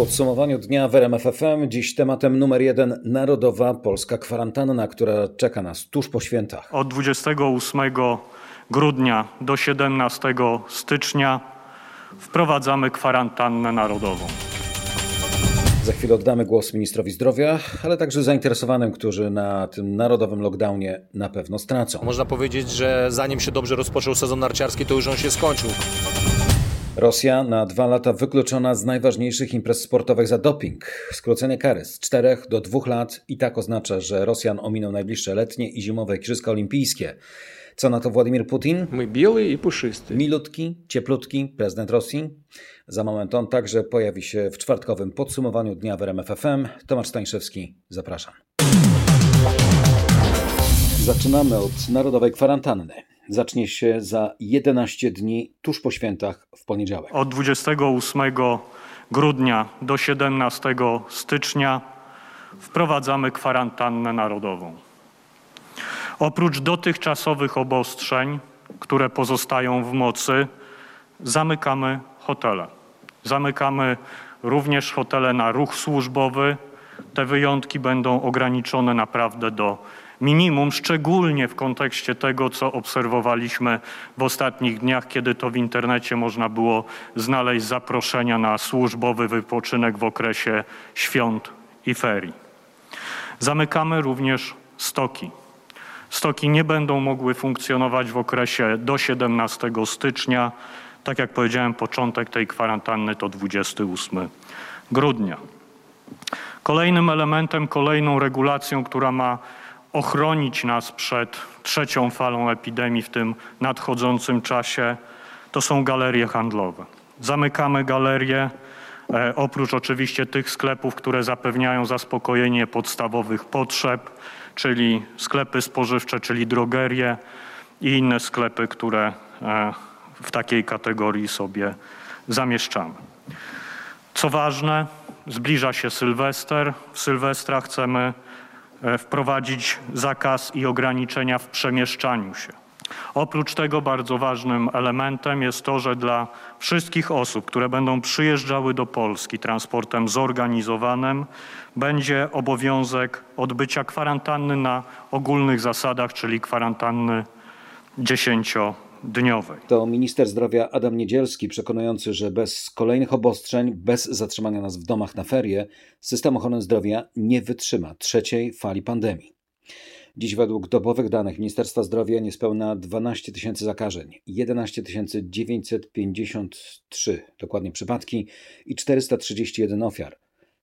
podsumowaniu dnia w RMFFM dziś tematem numer jeden Narodowa Polska Kwarantanna, która czeka nas tuż po świętach. Od 28 grudnia do 17 stycznia wprowadzamy kwarantannę narodową. Za chwilę oddamy głos ministrowi zdrowia, ale także zainteresowanym, którzy na tym narodowym lockdownie na pewno stracą. Można powiedzieć, że zanim się dobrze rozpoczął sezon narciarski, to już on się skończył. Rosja na dwa lata wykluczona z najważniejszych imprez sportowych za doping. Skrócenie kary z czterech do dwóch lat i tak oznacza, że Rosjan ominą najbliższe letnie i zimowe Igrzyska Olimpijskie. Co na to Władimir Putin? My biały i puszysty. Milutki, cieplutki, prezydent Rosji. Za moment on także pojawi się w czwartkowym podsumowaniu dnia w RMF FM. Tomasz Stańszewski, zapraszam. Zaczynamy od narodowej kwarantanny. Zacznie się za 11 dni tuż po świętach w poniedziałek. Od 28 grudnia do 17 stycznia wprowadzamy kwarantannę narodową. Oprócz dotychczasowych obostrzeń, które pozostają w mocy, zamykamy hotele. Zamykamy również hotele na ruch służbowy. Te wyjątki będą ograniczone naprawdę do minimum, szczególnie w kontekście tego, co obserwowaliśmy w ostatnich dniach, kiedy to w internecie można było znaleźć zaproszenia na służbowy wypoczynek w okresie świąt i ferii. Zamykamy również stoki. Stoki nie będą mogły funkcjonować w okresie do 17 stycznia. Tak jak powiedziałem, początek tej kwarantanny to 28 grudnia. Kolejnym elementem, kolejną regulacją, która ma ochronić nas przed trzecią falą epidemii w tym nadchodzącym czasie, to są galerie handlowe. Zamykamy galerie, e, oprócz oczywiście tych sklepów, które zapewniają zaspokojenie podstawowych potrzeb, czyli sklepy spożywcze, czyli drogerie i inne sklepy, które e, w takiej kategorii sobie zamieszczamy. Co ważne, zbliża się Sylwester. W Sylwestra chcemy wprowadzić zakaz i ograniczenia w przemieszczaniu się. Oprócz tego bardzo ważnym elementem jest to, że dla wszystkich osób, które będą przyjeżdżały do Polski transportem zorganizowanym, będzie obowiązek odbycia kwarantanny na ogólnych zasadach, czyli kwarantanny 10 dniowej. To minister zdrowia Adam Niedzielski przekonujący, że bez kolejnych obostrzeń, bez zatrzymania nas w domach na ferie, system ochrony zdrowia nie wytrzyma trzeciej fali pandemii. Dziś według dobowych danych Ministerstwa Zdrowia niespełna 12 tysięcy zakażeń, 11 953 dokładnie przypadki i 431 ofiar.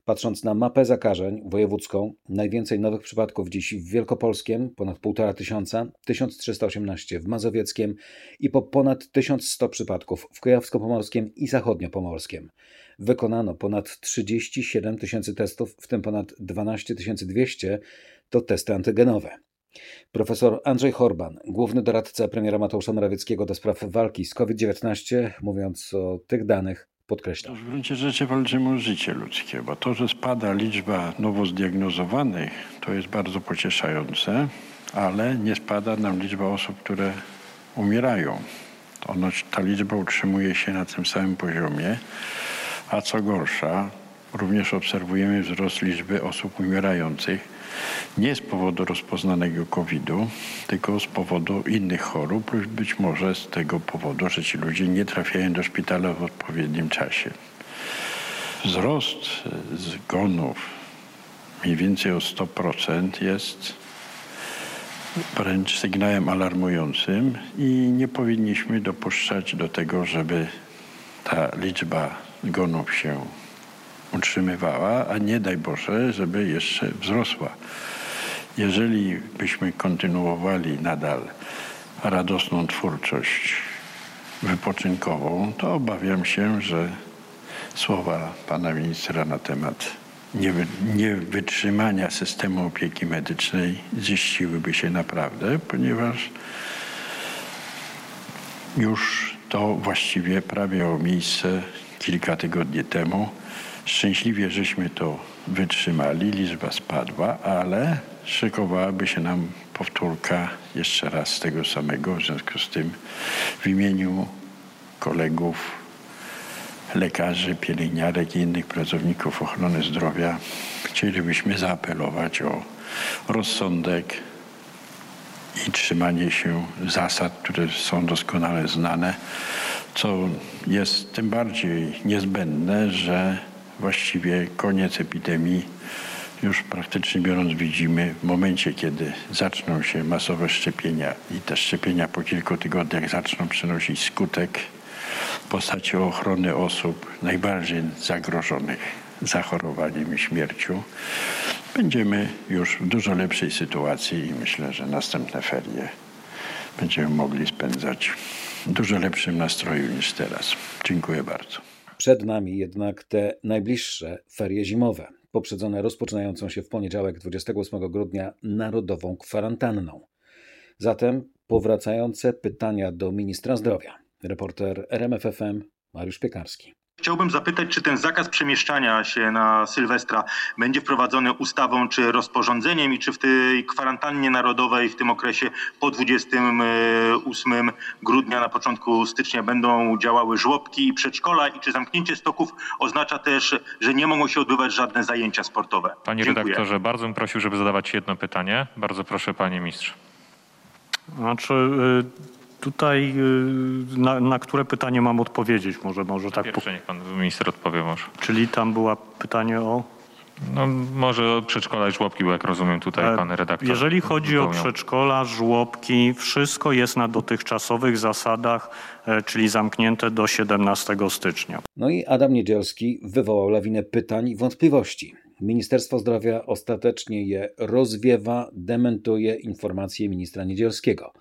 Patrząc na mapę zakażeń wojewódzką, najwięcej nowych przypadków dziś w Wielkopolskiem, ponad 1,5 tysiąca, 1318 w Mazowieckiem i po ponad 1100 przypadków w Kujawsko-Pomorskim i Zachodnio-Pomorskim. Wykonano ponad 37 tysięcy testów, w tym ponad 12 200 to testy antygenowe. Profesor Andrzej Horban, główny doradca premiera Mateusza Morawieckiego do spraw walki z COVID-19, mówiąc o tych danych, podkreśla. W gruncie rzeczy walczymy o życie ludzkie, bo to, że spada liczba nowo zdiagnozowanych, to jest bardzo pocieszające, ale nie spada nam liczba osób, które umierają. Ono, ta liczba utrzymuje się na tym samym poziomie, a co gorsza, również obserwujemy wzrost liczby osób umierających nie z powodu rozpoznanego COVID-u, tylko z powodu innych chorób, lub być może z tego powodu, że ci ludzie nie trafiają do szpitala w odpowiednim czasie. Wzrost zgonów mniej więcej o 100% jest wręcz sygnałem alarmującym i nie powinniśmy dopuszczać do tego, żeby ta liczba zgonów się utrzymywała, a nie daj Boże, żeby jeszcze wzrosła. Jeżeli byśmy kontynuowali nadal radosną twórczość wypoczynkową, to obawiam się, że słowa pana ministra na temat niewytrzymania systemu opieki medycznej ziściłyby się naprawdę, ponieważ już to właściwie prawie miało miejsce kilka tygodni temu. Szczęśliwie żeśmy to wytrzymali, liczba spadła, ale szykowałaby się nam powtórka jeszcze raz tego samego. W związku z tym w imieniu kolegów lekarzy, pielęgniarek i innych pracowników ochrony zdrowia, chcielibyśmy zaapelować o rozsądek i trzymanie się zasad, które są doskonale znane, co jest tym bardziej niezbędne, że właściwie koniec epidemii już praktycznie biorąc widzimy w momencie, kiedy zaczną się masowe szczepienia i te szczepienia po kilku tygodniach zaczną przynosić skutek w postaci ochrony osób najbardziej zagrożonych zachorowaniem i śmiercią, będziemy już w dużo lepszej sytuacji i myślę, że następne ferie będziemy mogli spędzać w dużo lepszym nastroju niż teraz. Dziękuję bardzo. Przed nami jednak te najbliższe ferie zimowe, poprzedzone rozpoczynającą się w poniedziałek 28 grudnia narodową kwarantanną. Zatem powracające pytania do ministra zdrowia. Reporter RMFFM Mariusz Piekarski. Chciałbym zapytać, czy ten zakaz przemieszczania się na Sylwestra będzie wprowadzony ustawą czy rozporządzeniem i czy w tej kwarantannie narodowej w tym okresie po 28 grudnia na początku stycznia będą działały żłobki i przedszkola i czy zamknięcie stoków oznacza też, że nie mogą się odbywać żadne zajęcia sportowe? Panie Dziękuję. redaktorze, bardzo bym prosił, żeby zadawać jedno pytanie. Bardzo proszę, panie mistrz. Znaczy, y, tutaj y, na, na które pytanie mam odpowiedzieć? Może, może tak. Pierwsze niech pan minister odpowie może. czyli tam było pytanie o. No, może o przedszkola i żłobki, bo jak rozumiem tutaj pan redaktor. E, Jeżeli chodzi o wypełniał. przedszkola, żłobki, wszystko jest na dotychczasowych zasadach, e, czyli zamknięte do 17 stycznia. No i Adam Niedzielski wywołał lawinę pytań i wątpliwości. Ministerstwo Zdrowia ostatecznie je rozwiewa, dementuje informacje ministra Niedzielskiego.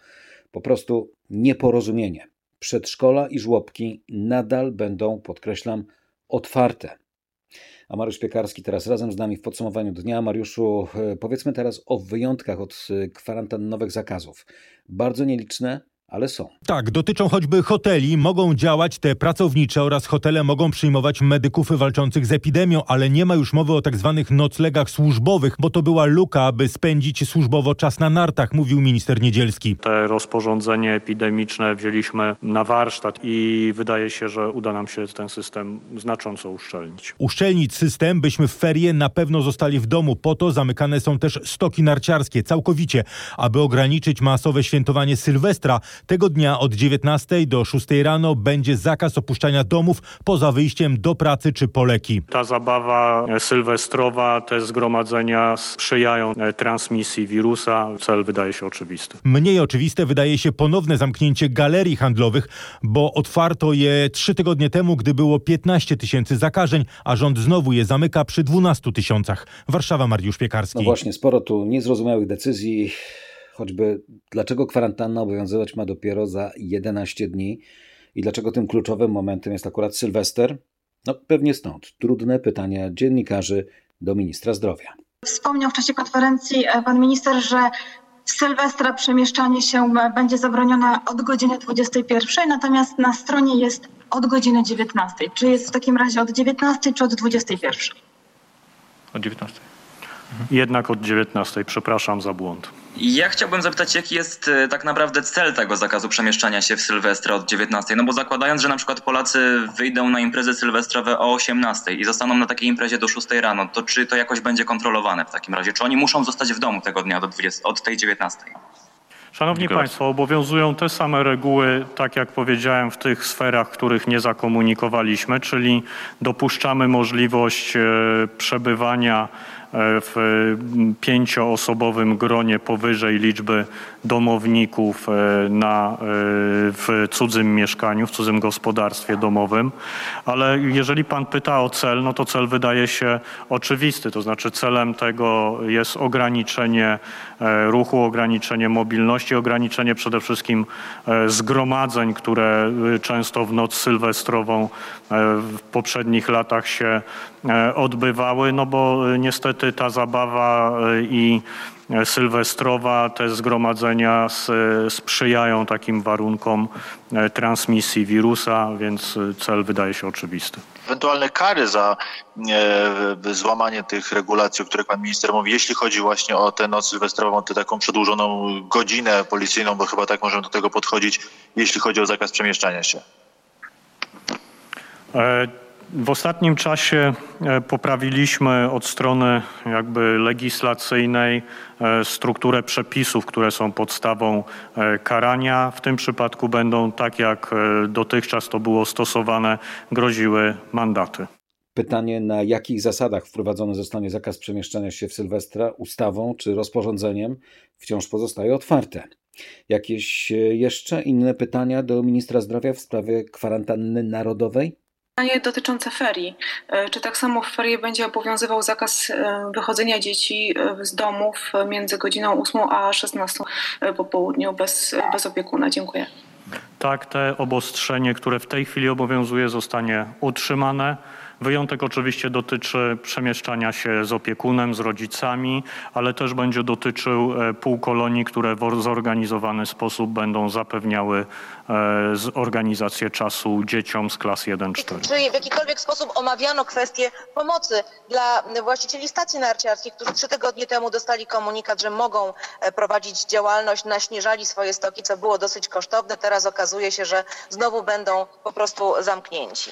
Po prostu nieporozumienie. Przedszkola i żłobki nadal będą, podkreślam, otwarte. A Mariusz Piekarski teraz razem z nami w podsumowaniu dnia. Mariuszu, e, powiedzmy teraz o wyjątkach od e, kwarantannowych zakazów. Bardzo nieliczne, ale są. Tak, dotyczą choćby hoteli, mogą działać te pracownicze oraz hotele mogą przyjmować medyków walczących z epidemią, ale nie ma już mowy o tak zwanych noclegach służbowych, bo to była luka, aby spędzić służbowo czas na nartach, mówił minister Niedzielski. Te rozporządzenie epidemiczne wzięliśmy na warsztat i wydaje się, że uda nam się ten system znacząco uszczelnić. Uszczelnić system, byśmy w ferie na pewno zostali w domu. Po to zamykane są też stoki narciarskie całkowicie, aby ograniczyć masowe świętowanie Sylwestra. Tego dnia od 19 do 6 rano będzie zakaz opuszczania domów poza wyjściem do pracy czy po leki. Ta zabawa e, sylwestrowa, te zgromadzenia sprzyjają e, transmisji wirusa. Cel wydaje się oczywisty. Mniej oczywiste wydaje się ponowne zamknięcie galerii handlowych, bo otwarto je trzy tygodnie temu, gdy było 15 tysięcy zakażeń, a rząd znowu je zamyka przy 12 tysiącach. Warszawa, Mariusz Piekarski. No właśnie, sporo tu niezrozumiałych decyzji, choćby dlaczego kwarantanna obowiązywać ma dopiero za 11 dni i dlaczego tym kluczowym momentem jest akurat Sylwester? No pewnie stąd. Trudne pytania dziennikarzy do ministra zdrowia. Wspomniał w czasie konferencji e, pan minister, że w Sylwestra przemieszczanie się e, będzie zabronione od godziny 21, natomiast na stronie jest od godziny 19. Czy jest w takim razie od 19 czy od 21? O 19. Jednak od 19. Przepraszam za błąd. Ja chciałbym zapytać, jaki jest e, tak naprawdę cel tego zakazu przemieszczania się w Sylwestra od 19? No bo zakładając, że na przykład Polacy wyjdą na imprezy sylwestrowe o 18 i zostaną na takiej imprezie do 6 rano, to czy to jakoś będzie kontrolowane w takim razie? Czy oni muszą zostać w domu tego dnia do 20, od tej 19? Szanowni Dziękuję Państwo, obowiązują te same reguły, tak jak powiedziałem, w tych sferach, których nie zakomunikowaliśmy, czyli dopuszczamy możliwość e, przebywania w m, pięcioosobowym gronie powyżej liczby domowników e, na, e, w cudzym mieszkaniu, w cudzym gospodarstwie domowym. Ale jeżeli Pan pyta o cel, no to cel wydaje się oczywisty. To znaczy celem tego jest ograniczenie e, ruchu, ograniczenie mobilności, ograniczenie przede wszystkim e, zgromadzeń, które e, często w noc sylwestrową e, w poprzednich latach się e, odbywały, no bo e, niestety ta zabawa e, i e, sylwestrowa, te zgromadzenia sprzyjają takim warunkom e, transmisji wirusa, więc e, cel wydaje się oczywisty. ewentualne kary za e, złamanie tych regulacji, o których pan minister mówi, jeśli chodzi właśnie o tę noc sylwestrową, tę taką przedłużoną godzinę policyjną, bo chyba tak możemy do tego podchodzić, jeśli chodzi o zakaz przemieszczania się. E, W ostatnim czasie e, poprawiliśmy od strony jakby legislacyjnej e, strukturę przepisów, które są podstawą e, karania. W tym przypadku będą, tak jak dotychczas to było stosowane, groziły mandaty. Pytanie, na jakich zasadach wprowadzony zostanie zakaz przemieszczania się w Sylwestra ustawą czy rozporządzeniem, wciąż pozostaje otwarte. Jakieś jeszcze inne pytania do ministra zdrowia w sprawie kwarantanny narodowej? Pytanie dotyczące ferii. E, czy tak samo w ferii będzie obowiązywał zakaz e, wychodzenia dzieci e, z domów między godziną 8 a 16 po południu bez, bez opiekuna? Dziękuję. Tak, te obostrzenie, które w tej chwili obowiązuje, zostanie utrzymane. Wyjątek oczywiście dotyczy przemieszczania się z opiekunem, z rodzicami, ale też będzie dotyczył e, półkolonii, które w zorganizowany sposób będą zapewniały e, organizację czasu dzieciom z klas 1-4. Czy w jakikolwiek sposób omawiano kwestię pomocy dla właścicieli stacji narciarskich, którzy trzy tygodnie temu dostali komunikat, że mogą e, prowadzić działalność, naśnieżali swoje stoki, co było dosyć kosztowne. Teraz okazuje się, że znowu będą po prostu zamknięci.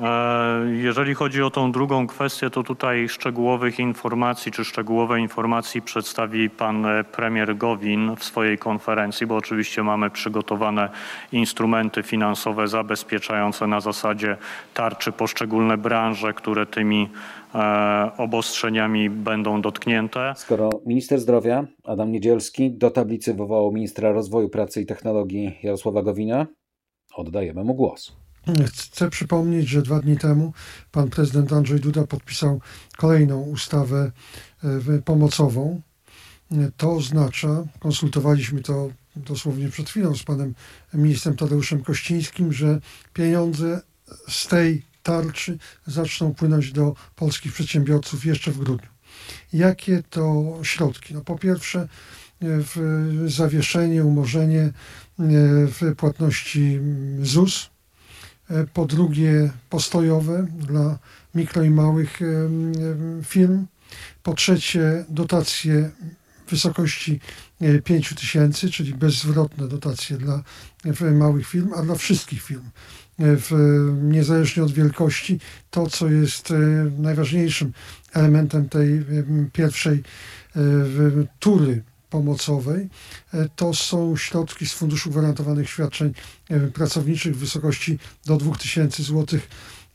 E, jeżeli chodzi o tą drugą kwestię, to tutaj szczegółowych informacji czy szczegółowe informacji przedstawi pan e, premier Gowin w swojej konferencji, bo oczywiście mamy przygotowane instrumenty finansowe zabezpieczające na zasadzie tarczy poszczególne branże, które tymi e, obostrzeniami będą dotknięte. Skoro minister zdrowia Adam Niedzielski do tablicy wywołał ministra rozwoju pracy i technologii Jarosława Gowina, oddajemy mu głos. Chcę przypomnieć, że dwa dni temu pan prezydent Andrzej Duda podpisał kolejną ustawę e, pomocową. To oznacza, konsultowaliśmy to dosłownie przed chwilą z panem ministrem Tadeuszem Kościńskim, że pieniądze z tej tarczy zaczną płynąć do polskich przedsiębiorców jeszcze w grudniu. Jakie to środki? No po pierwsze, w zawieszenie, umorzenie e, w płatności ZUS, E, po drugie postojowe dla mikro i małych firm, po trzecie dotacje w wysokości 5 e, tysięcy, czyli bezzwrotne dotacje dla małych firm, a dla wszystkich firm. E, w, niezależnie od wielkości, to co jest najważniejszym elementem tej pierwszej tury pomocowej. E, to są środki z Funduszu Gwarantowanych Świadczeń e, Pracowniczych w wysokości do 2000 zł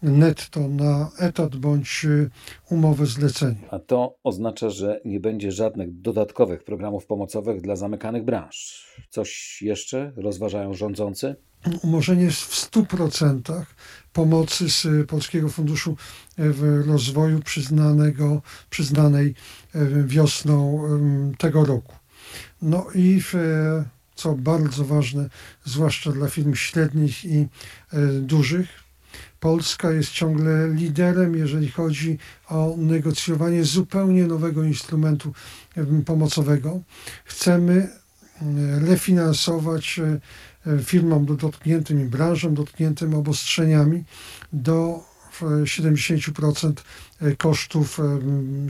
netto na etat bądź e, umowę zlecenia. A to oznacza, że nie będzie żadnych dodatkowych programów pomocowych dla zamykanych branż. Coś jeszcze rozważają rządzący? Umorzenie w 100% pomocy z Polskiego Funduszu Rozwoju przyznanego, przyznanej wiosną tego roku. No i co bardzo ważne, zwłaszcza dla firm średnich i e, dużych, Polska jest ciągle liderem, jeżeli chodzi o negocjowanie zupełnie nowego instrumentu pomocowego. Chcemy refinansować e, firmom dotkniętym i branżom dotkniętym obostrzeniami do 70% e, kosztów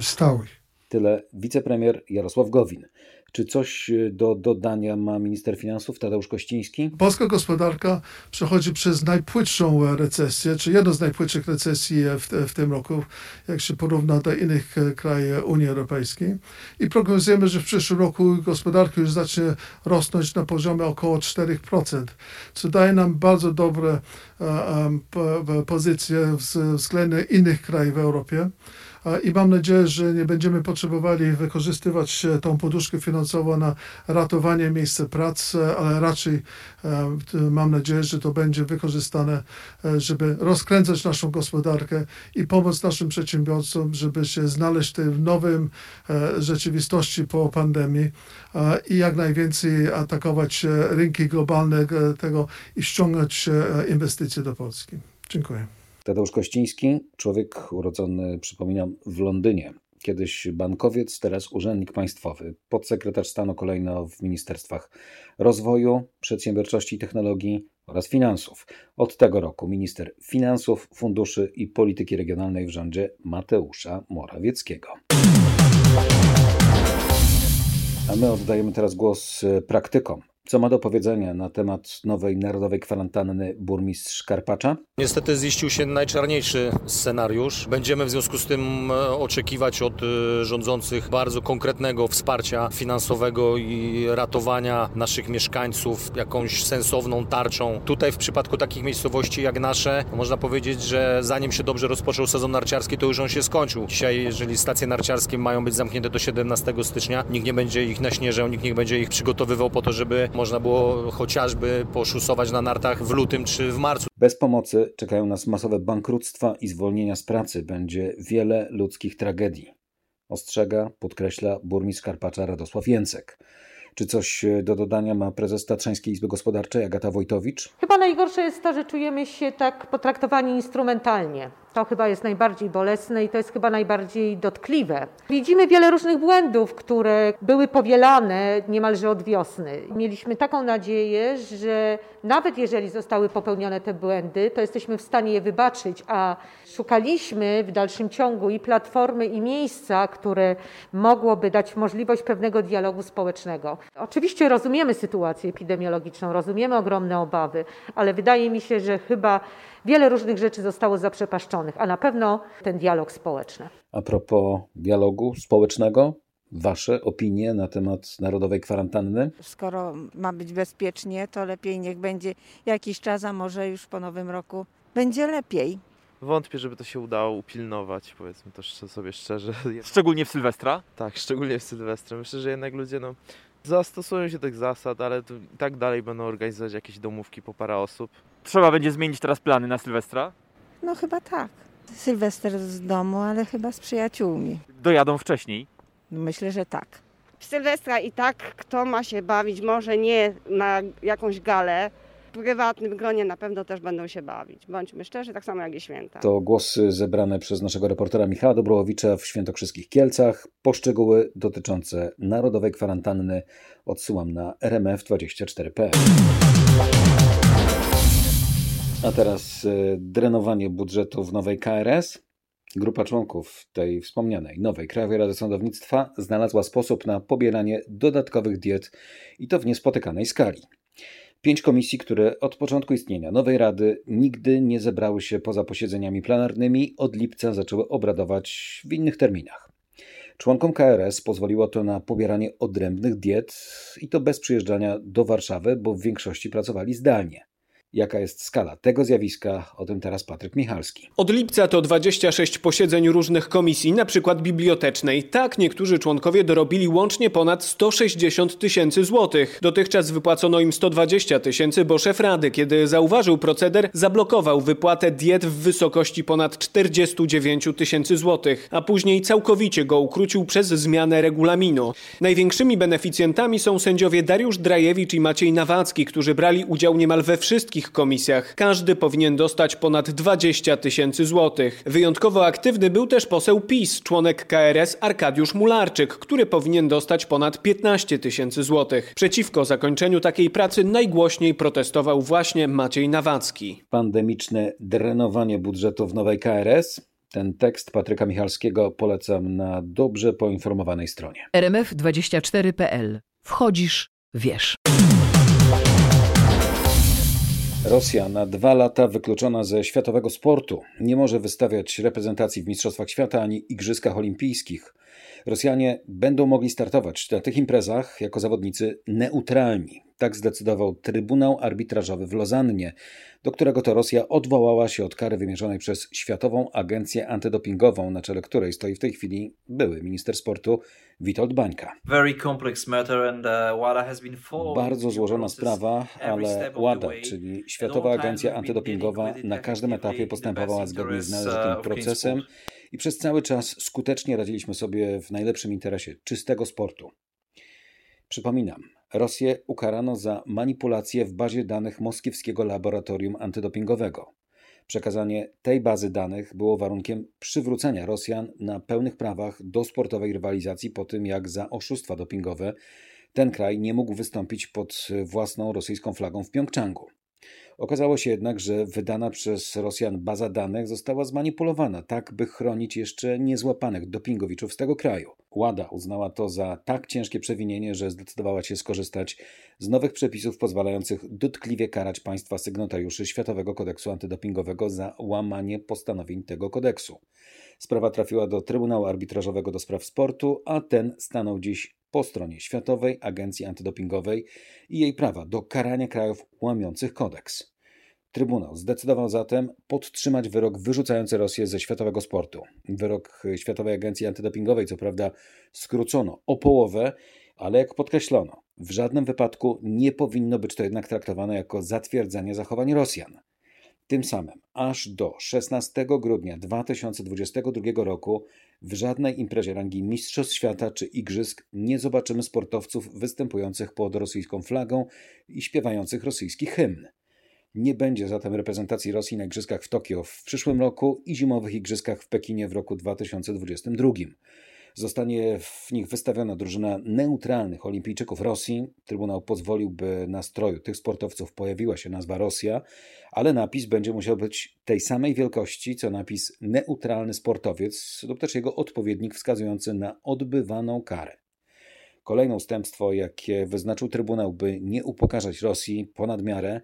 stałych. Tyle wicepremier Jarosław Gowin. Czy coś e, do dodania ma minister finansów Tadeusz Kościński? Polska gospodarka przechodzi przez najpłytszą e, recesję, czy jedną z najpłytszych recesji e, w, w tym roku, jak się porówna do innych krajów Unii Europejskiej. I prognozujemy, że w przyszłym roku gospodarka już zacznie rosnąć na poziomie około 4%, co daje nam bardzo dobre pozycje względem innych krajów w Europie i mam nadzieję, że nie będziemy potrzebowali wykorzystywać tą poduszkę finansową na ratowanie miejsc pracy, ale raczej e, mam nadzieję, że to będzie wykorzystane, e, żeby rozkręcać naszą gospodarkę i pomóc naszym przedsiębiorcom, żeby się znaleźć w nowym e, rzeczywistości po pandemii i jak najwięcej atakować rynki globalne tego i ściągać inwestycje do Polski. Dziękuję. Tadeusz Kościński, człowiek urodzony, przypominam, w Londynie. Kiedyś bankowiec, teraz urzędnik państwowy, podsekretarz stanu kolejno w ministerstwach rozwoju, przedsiębiorczości i technologii oraz finansów. Od tego roku minister finansów, funduszy i polityki regionalnej w rządzie Mateusza Morawieckiego. A my oddajemy teraz głos praktykom Co ma do powiedzenia na temat nowej narodowej kwarantanny burmistrz Karpacza? Niestety ziścił się najczarniejszy scenariusz. Będziemy w związku z tym e, oczekiwać od e, rządzących bardzo konkretnego wsparcia finansowego i ratowania naszych mieszkańców jakąś sensowną tarczą. Tutaj w przypadku takich miejscowości jak nasze, można powiedzieć, że zanim się dobrze rozpoczął sezon narciarski, to już on się skończył. Dzisiaj, jeżeli stacje narciarskie mają być zamknięte do 17 stycznia, nikt nie będzie ich naśnieżał, nikt nie będzie ich przygotowywał po to, żeby można było chociażby poszusować na nartach w lutym czy w marcu. Bez pomocy czekają nas masowe bankructwa i zwolnienia z pracy. Będzie wiele ludzkich tragedii. Ostrzega, podkreśla burmistrz Karpacza Radosław Jęcek. Czy coś do dodania ma prezes Tatrzańskiej Izby Gospodarczej Agata Wojtowicz? Chyba najgorsze jest to, że czujemy się tak potraktowani instrumentalnie. To chyba jest najbardziej bolesne i to jest chyba najbardziej dotkliwe. Widzimy wiele różnych błędów, które były powielane niemalże od wiosny. Mieliśmy taką nadzieję, że nawet jeżeli zostały popełnione te błędy, to jesteśmy w stanie je wybaczyć, a szukaliśmy w dalszym ciągu i platformy, i miejsca, które mogłoby dać możliwość pewnego dialogu społecznego. Oczywiście rozumiemy sytuację epidemiologiczną, rozumiemy ogromne obawy, ale wydaje mi się, że chyba wiele różnych rzeczy zostało zaprzepaszczonych, a na pewno ten dialog społeczny. A propos dialogu społecznego, Wasze opinie na temat narodowej kwarantanny? Skoro ma być bezpiecznie, to lepiej niech będzie jakiś czas, a może już po nowym roku będzie lepiej. Wątpię, żeby to się udało upilnować, powiedzmy to sobie szczerze. Szczególnie w Sylwestra? Tak, szczególnie w Sylwestra. Myślę, że jednak ludzie no, zastosują się tych zasad, ale i tak dalej będą organizować jakieś domówki po parę osób. Trzeba będzie zmienić teraz plany na Sylwestra? No chyba tak. Sylwester z domu, ale chyba z przyjaciółmi. Dojadą wcześniej? Myślę, że tak. W Sylwestra i tak kto ma się bawić, może nie na jakąś galę, w prywatnym gronie na pewno też będą się bawić. Bądźmy szczerzy, tak samo jak i święta. To głosy zebrane przez naszego reportera Michała Dobrołowicza w Świętokrzyskich Kielcach. Poszczegóły dotyczące narodowej kwarantanny odsyłam na rmf24.pl. A teraz drenowanie budżetu w nowej KRS. Grupa członków tej wspomnianej nowej Krajowej Rady Sądownictwa znalazła sposób na pobieranie dodatkowych diet i to w niespotykanej skali. Pięć komisji, które od początku istnienia nowej Rady nigdy nie zebrały się poza posiedzeniami plenarnymi, od lipca zaczęły obradować w innych terminach. Członkom KRS pozwoliło to na pobieranie odrębnych diet i to bez przyjeżdżania do Warszawy, bo w większości pracowali zdalnie. Jaka jest skala tego zjawiska? O tym teraz Patryk Michalski. Od lipca to 26 posiedzeń różnych komisji, na przykład bibliotecznej. Tak, niektórzy członkowie dorobili łącznie ponad 160 tysięcy złotych. Dotychczas wypłacono im 120 tysięcy, bo szef rady, kiedy zauważył proceder, zablokował wypłatę diet w wysokości ponad 49 tysięcy złotych, a później całkowicie go ukrócił przez zmianę regulaminu. Największymi beneficjentami są sędziowie Dariusz Drajewicz i Maciej Nawacki, którzy brali udział niemal we wszystkich komisjach. Każdy powinien dostać ponad 20 tysięcy złotych. Wyjątkowo aktywny był też poseł PiS, członek KRS Arkadiusz Mularczyk, który powinien dostać ponad 15 tysięcy złotych. Przeciwko zakończeniu takiej pracy najgłośniej protestował właśnie Maciej Nawacki. Pandemiczne drenowanie budżetu w nowej KRS? Ten tekst Patryka Michalskiego polecam na dobrze poinformowanej stronie. rmf24.pl. Wchodzisz, wiesz. Rosja na dwa lata wykluczona ze światowego sportu. Nie może wystawiać reprezentacji w Mistrzostwach Świata ani Igrzyskach Olimpijskich. Rosjanie będą mogli startować na tych imprezach jako zawodnicy neutralni. Tak zdecydował Trybunał Arbitrażowy w Lozannie, do którego to Rosja odwołała się od kary wymierzonej przez Światową Agencję Antydopingową, na czele której stoi w tej chwili były minister sportu Witold Bańka. uh, Bardzo złożona sprawa, ale WADA, czyli Światowa Agencja Antydopingowa, na każdym etapie postępowała zgodnie z uh, należytym procesem i przez cały czas skutecznie radziliśmy sobie w najlepszym interesie czystego sportu. Przypominam, Rosję ukarano za manipulację w bazie danych moskiewskiego laboratorium antydopingowego. Przekazanie tej bazy danych było warunkiem przywrócenia Rosjan na pełnych prawach do sportowej rywalizacji po tym, jak za oszustwa dopingowe ten kraj nie mógł wystąpić pod własną rosyjską flagą w Pjongczangu. Okazało się jednak, że wydana przez Rosjan baza danych została zmanipulowana, tak by chronić jeszcze niezłapanych dopingowiczów z tego kraju. Łada uznała to za tak ciężkie przewinienie, że zdecydowała się skorzystać z nowych przepisów pozwalających dotkliwie karać państwa sygnatariuszy Światowego Kodeksu Antydopingowego za łamanie postanowień tego kodeksu. Sprawa trafiła do Trybunału Arbitrażowego do Spraw Sportu, a ten stanął dziś po stronie Światowej Agencji Antydopingowej i jej prawa do karania krajów łamiących kodeks. Trybunał zdecydował zatem podtrzymać wyrok wyrzucający Rosję ze światowego sportu. Wyrok Światowej Agencji Antydopingowej, co prawda, skrócono o połowę, ale jak podkreślono, w żadnym wypadku nie powinno być to jednak traktowane jako zatwierdzenie zachowań Rosjan. Tym samym aż do 16 grudnia 2022 roku w żadnej imprezie rangi Mistrzostw Świata czy Igrzysk nie zobaczymy sportowców występujących pod rosyjską flagą i śpiewających rosyjski hymn. Nie będzie zatem reprezentacji Rosji na Igrzyskach w Tokio w przyszłym roku i zimowych Igrzyskach w Pekinie w roku 2022. Zostanie w nich wystawiona drużyna neutralnych olimpijczyków Rosji. Trybunał pozwolił, by na stroju tych sportowców pojawiła się nazwa Rosja, ale napis będzie musiał być tej samej wielkości, co napis neutralny sportowiec lub też jego odpowiednik wskazujący na odbywaną karę. Kolejne ustępstwo, jakie wyznaczył Trybunał, by nie upokarzać Rosji ponad miarę,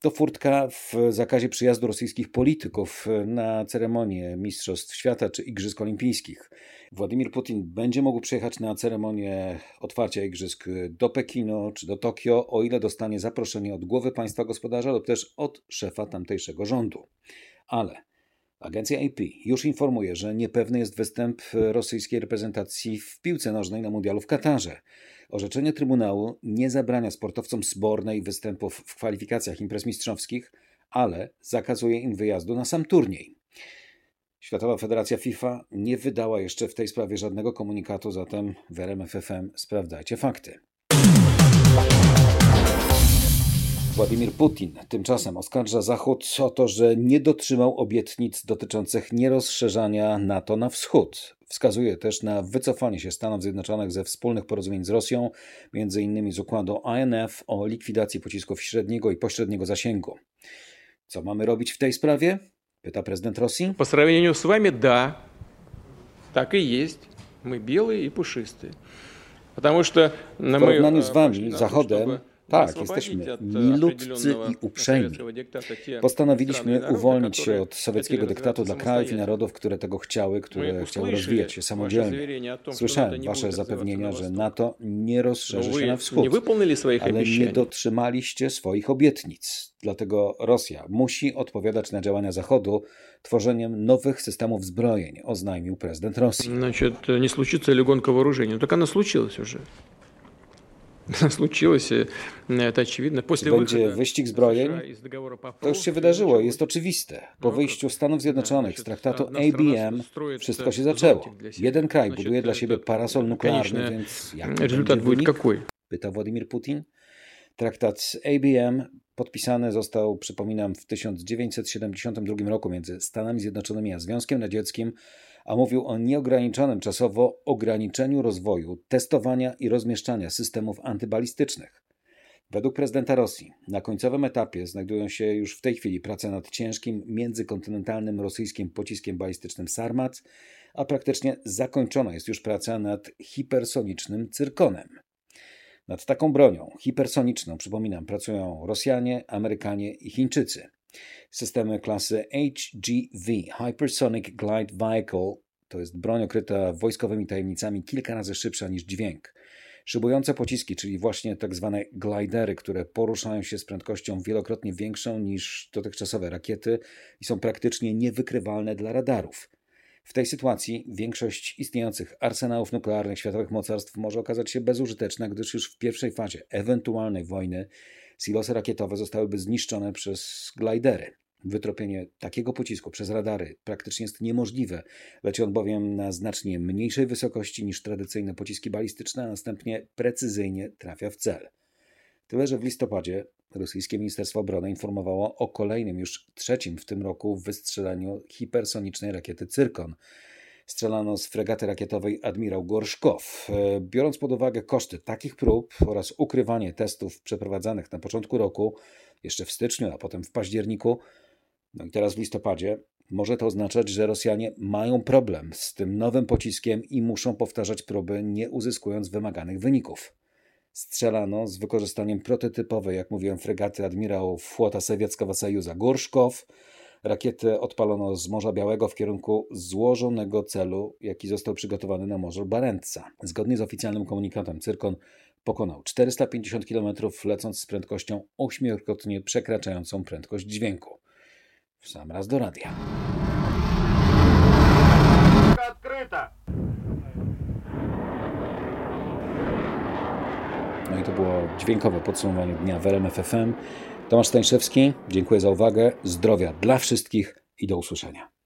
to furtka w zakazie przyjazdu rosyjskich polityków na ceremonię Mistrzostw Świata czy Igrzysk Olimpijskich. Władimir Putin będzie mógł przyjechać na ceremonię otwarcia Igrzysk do Pekinu czy do Tokio, o ile dostanie zaproszenie od głowy państwa gospodarza lub też od szefa tamtejszego rządu. Ale Agencja AP już informuje, że niepewny jest występ rosyjskiej reprezentacji w piłce nożnej na mundialu w Katarze. Orzeczenie Trybunału nie zabrania sportowcom zbornej występów w kwalifikacjach imprez mistrzowskich, ale zakazuje im wyjazdu na sam turniej. Światowa Federacja FIFA nie wydała jeszcze w tej sprawie żadnego komunikatu, zatem w RMFFM sprawdzajcie fakty. Władimir Putin tymczasem oskarża Zachód o to, że nie dotrzymał obietnic dotyczących nierozszerzania NATO na wschód. Wskazuje też na wycofanie się Stanów Zjednoczonych ze wspólnych porozumień z Rosją, m.in. z układu INF o likwidacji pocisków średniego i pośredniego zasięgu. Co mamy robić w tej sprawie? Pyta prezydent Rosji. Po сравнению z wami, da. Tak i jest. My białe i puszysty. W porównaniu z wami, Zachodem, tak, jesteśmy milutcy i uprzejmi. Postanowiliśmy uwolnić się od sowieckiego dyktatu dla krajów i narodów, które tego chciały, które chciały rozwijać się samodzielnie. Słyszałem wasze zapewnienia, że NATO nie rozszerzy się na wschód, ale nie dotrzymaliście swoich obietnic. Dlatego Rosja musi odpowiadać na działania Zachodu tworzeniem nowych systemów zbrojeń, oznajmił prezydent Rosji. Значит, nie случится ли гонка вооружений? Так она случилась уже. случилось, это очевидно. После Będzie wyścig zbrojeń? To już się wydarzyło, jest oczywiste. Po wyjściu Stanów Zjednoczonych z traktatu ABM wszystko się zaczęło. Jeden kraj buduje dla siebie parasol nuklearny, więc jak rezultat będzie Pyta Władimir Putin. Traktat ABM podpisany został, przypominam, w 1972 roku między Stanami Zjednoczonymi a Związkiem Radzieckim a mówił o nieograniczonym czasowo ograniczeniu rozwoju, testowania i rozmieszczania systemów antybalistycznych. Według prezydenta Rosji na końcowym etapie znajdują się już w tej chwili prace nad ciężkim międzykontynentalnym rosyjskim pociskiem balistycznym Sarmat, a praktycznie zakończona jest już praca nad hipersonicznym cyrkonem. Nad taką bronią hipersoniczną, przypominam, pracują Rosjanie, Amerykanie i Chińczycy. Systemy klasy HGV, Hypersonic Glide Vehicle, to jest broń okryta wojskowymi tajemnicami kilka razy szybsza niż dźwięk. Szybujące pociski, czyli właśnie tak zwane glidery, które poruszają się z prędkością wielokrotnie większą niż dotychczasowe rakiety i są praktycznie niewykrywalne dla radarów. W tej sytuacji większość istniejących arsenałów nuklearnych światowych mocarstw może okazać się bezużyteczna, gdyż już w pierwszej fazie ewentualnej wojny silosy rakietowe zostałyby zniszczone przez glajdery. Wytropienie takiego pocisku przez radary praktycznie jest niemożliwe, leci on bowiem na znacznie mniejszej wysokości niż tradycyjne pociski balistyczne, a następnie precyzyjnie trafia w cel. Tyle, że w listopadzie rosyjskie Ministerstwo Obrony informowało o kolejnym już trzecim w tym roku wystrzelaniu hipersonicznej rakiety Cyrkon, strzelano z fregaty rakietowej Admirał Gorszkow. E, biorąc pod uwagę koszty takich prób oraz ukrywanie testów przeprowadzanych na początku roku, jeszcze w styczniu, a potem w październiku, no i teraz w listopadzie, może to oznaczać, że Rosjanie mają problem z tym nowym pociskiem i muszą powtarzać próby, nie uzyskując wymaganych wyników. Strzelano z wykorzystaniem prototypowej, jak mówiłem, fregaty admirałów Flota Sowieckiego Sojuza Gorszkow. Rakietę odpalono z Morza Białego w kierunku złożonego celu, jaki został przygotowany na Morzu Barentsa. Zgodnie z oficjalnym komunikatem Cyrkon pokonał 450 km, lecąc z prędkością ośmiokrotnie przekraczającą prędkość dźwięku. W sam raz do radia. No i to było dźwiękowe podsumowanie dnia w RMF FM. Tomasz Stańszewski, dziękuję za uwagę, zdrowia dla wszystkich i do usłyszenia.